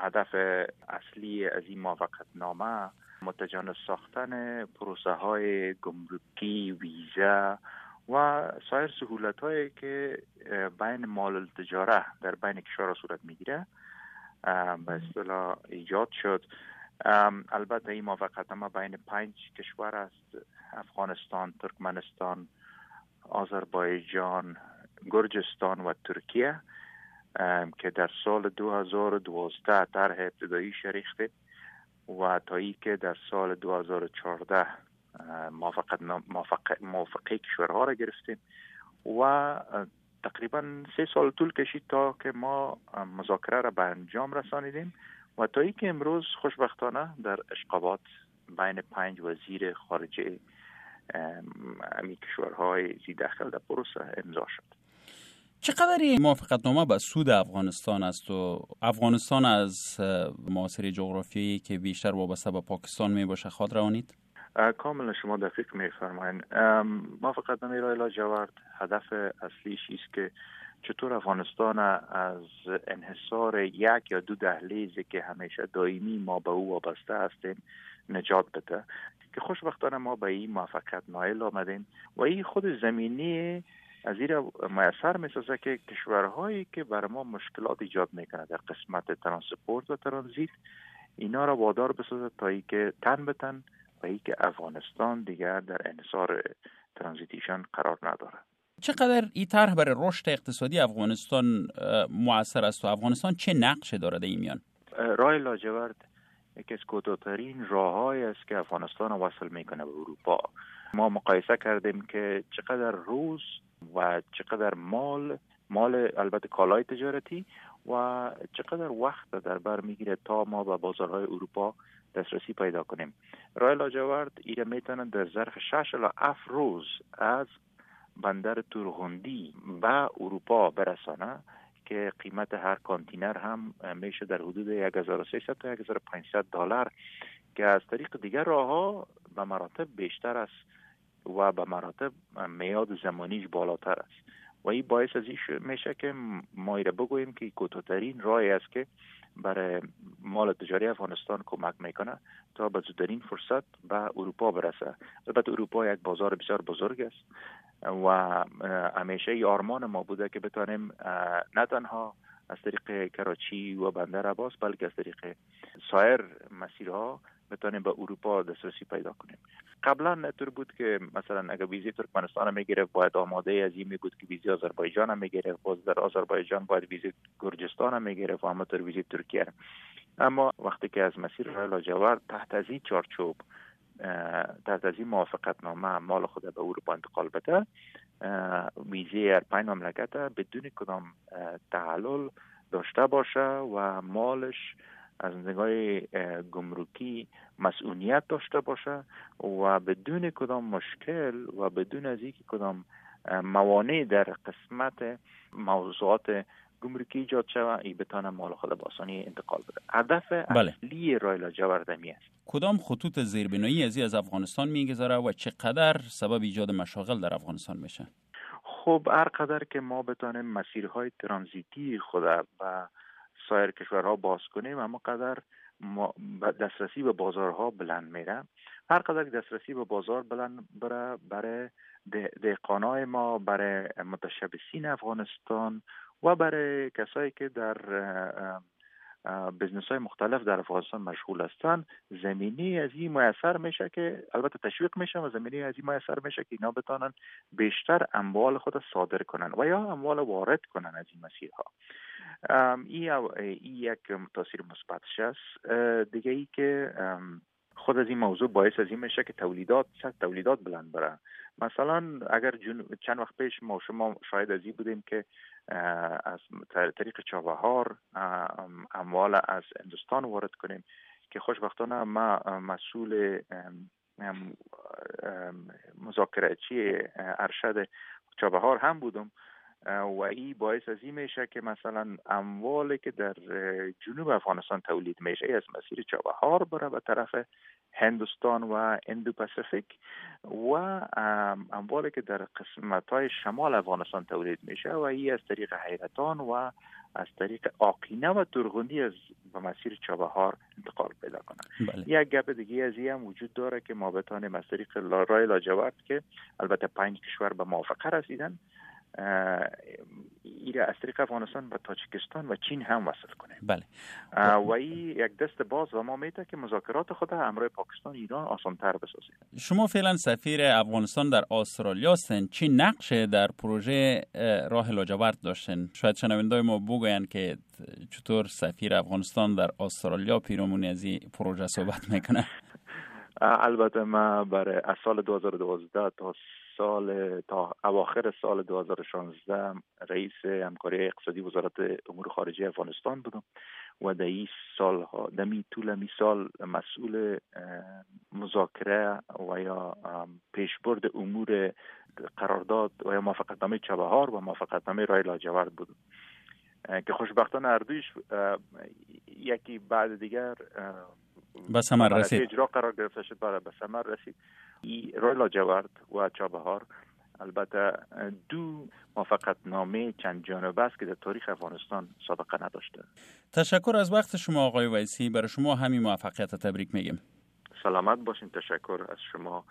هدف اصلی از این موافقت نامه متجانس ساختن پروسه های گمرکی ویزا و سایر سهولت هایی که بین مال التجاره در بین کشور صورت می‌گیره به اصطلاح ایجاد شد. البته این موافقت نامه بین پنج کشور است. افغانستان ترکمنستان آذربایجان گرجستان و ترکیه. که در سال 2012 طرح ابتدایی شریخته و تا ای که در سال 2014 موافقت موافقه کشورها را گرفتیم و تقریبا سه سال طول کشید تا که ما مذاکره را به انجام رسانیدیم و تا ای که امروز خوشبختانه در اشقابات بین پنج وزیر خارجه امی کشورهای زی داخل در پروسه امضا شد. چقدر این موافقت نامه به سود افغانستان است و افغانستان از معاصر جغرافیایی که بیشتر وابسته به پاکستان می باشه خواهد روانید؟ کاملا شما دقیق می فرمایین موافقت نامه را جوارد هدف اصلیش است که چطور افغانستان از انحصار یک یا دو دهلیزی که همیشه دائمی ما به او وابسته هستیم نجات بده. که خوشبختانه ما به این موفقیت نایل آمدیم و این خود زمینی از این میسر می‌سازه که کشورهایی که بر ما مشکلات ایجاد می‌کنه در قسمت ترانسپورت و ترانزیت اینا را وادار بسازه تا ای که تن به تن و ای که افغانستان دیگر در انحصار ترانزیتیشان قرار نداره چقدر این طرح برای رشد اقتصادی افغانستان موثر است و افغانستان چه نقشه دارد این میان؟ راه لاجورد یکی از کوتاهترین راههایی است که افغانستان وصل می‌کنه به اروپا. ما مقایسه کردیم که چقدر روز و چقدر مال مال البته کالای تجارتی و چقدر وقت در بر می‌گیره تا ما به بازارهای اروپا دسترسی پیدا کنیم. راه لاجورد ایره می‌تونه در ظرف شش الا اف روز از بندر تورغوندی به اروپا برسانه که قیمت هر کانتینر هم میشه در حدود 1300 تا 1500 دلار که از طریق دیگر راه ها به مراتب بیشتر است و به مراتب میاد زمانیش بالاتر است. و این باعث از این میشه که ما بگوییم که کوتاهترین راهی است که برای مال تجاری افغانستان کمک می‌کنه تا به زودترین فرصت به اروپا برسه. البته اروپا یک بازار بسیار بزرگ است و همیشه ای آرمان ما بوده که بتانیم نه تنها از طریق کراچی و بندر عباس بلکه از طریق سایر مسیرها بتانیم به اروپا دسترسی پیدا کنیم. قبلا نطور بود که مثلا اگر ویزی ترکمنستان می‌گرفت باید آماده از این بود که ویزی آذربایجان هم می‌گرفت. باز در آذربایجان باید ویزی گرجستان هم می‌گرفت و همطور ویزی ترکیه اما وقتی که از مسیر لاجورد تحت از این چارچوب تحت از این موافقت نامه مال خود به اروپا انتقال بده ویزی هر پنج مملکت بدون کدام تعلل داشته باشه و مالش از نگاه گمرکی مسئولیت داشته باشه و بدون کدام مشکل و بدون از اینکه کدام موانع در قسمت موضوعات گمرکی ایجاد شود ای بتانه مال خود با آسانی انتقال بده. هدف بله. اصلی رایلا جوردمی است. کدام خطوط زیربنایی از از افغانستان می‌گذاره و چقدر سبب ایجاد مشاغل در افغانستان میشه؟ خب هر قدر که ما بتانیم مسیرهای ترانزیتی خود و سایر کشورها باز کنیم اما قدر دسترسی به بازارها بلند میره. هر قدر دسترسی به بازار بلند بره برای دهقانای ما برای متشبسین افغانستان و برای کسایی که در بزنس های مختلف در افغانستان مشغول هستند زمینی از این میسر میشه که البته تشویق میشه و زمینی از این میسر میشه که اینا بتانن بیشتر اموال خود صادر کنن و یا اموال وارد کنن از این مسیرها. ای یک تاثیر مثبتش است دیگه ای که خود از این موضوع باعث از این میشه که تولیدات تولیدات بلند بره مثلا اگر چند وقت پیش ما شما شاید از این بودیم که از طریق چابهار اموال از هندوستان وارد کنیم که خوشبختانه ما مسئول مذاکرهچی ارشد چابهار هم بودم و این باعث از این میشه که مثلا اموالی که در جنوب افغانستان تولید میشه از مسیر چابهار بره به طرف هندوستان و اندو پاسیفیک و اموالی که در قسمت های شمال افغانستان تولید میشه و این از طریق حیرتان و از طریق آقینه و ترغندی از به مسیر چابهار انتقال پیدا کنند بله. یک گپ دیگه از هم وجود داره که ما بتانیم از طریق رای لاجورد که البته پنج کشور به موافقه رسیدن ایره از طریق افغانستان و تاجیکستان و چین هم وصل کنه. بله. و این یک دست باز و ما میته که مذاکرات خود همراه پاکستان ایران آسان تر بسازید شما فعلا سفیر افغانستان در استرالیا هستین. چی نقش در پروژه راه لاجورد داشتن شاید شنوندای ما بگوین که چطور سفیر افغانستان در استرالیا پیرامونی از این پروژه صحبت می‌کنه. البته ما برای از سال 2012 تا سال تا اواخر سال 2016 رئیس همکاری اقتصادی وزارت امور خارجه افغانستان بودم و در این سال ها در طول می سال مسئول مذاکره و یا پیشبرد امور قرارداد و یا موافقتنامه چبهار و موافقتنامه رای لاجورد بودم که خوشبختانه اردویش یکی بعد دیگر به ثمر رسید. اجرا قرار گرفته شد برای به ثمر رسید. رای لاجورد و چابهار البته دو موافقت نامه چند جانبه است که در تاریخ افغانستان سابقه نداشته. تشکر از وقت شما آقای ویسی. برای شما همین موفقیت تبریک میگیم. سلامت باشین. تشکر از شما.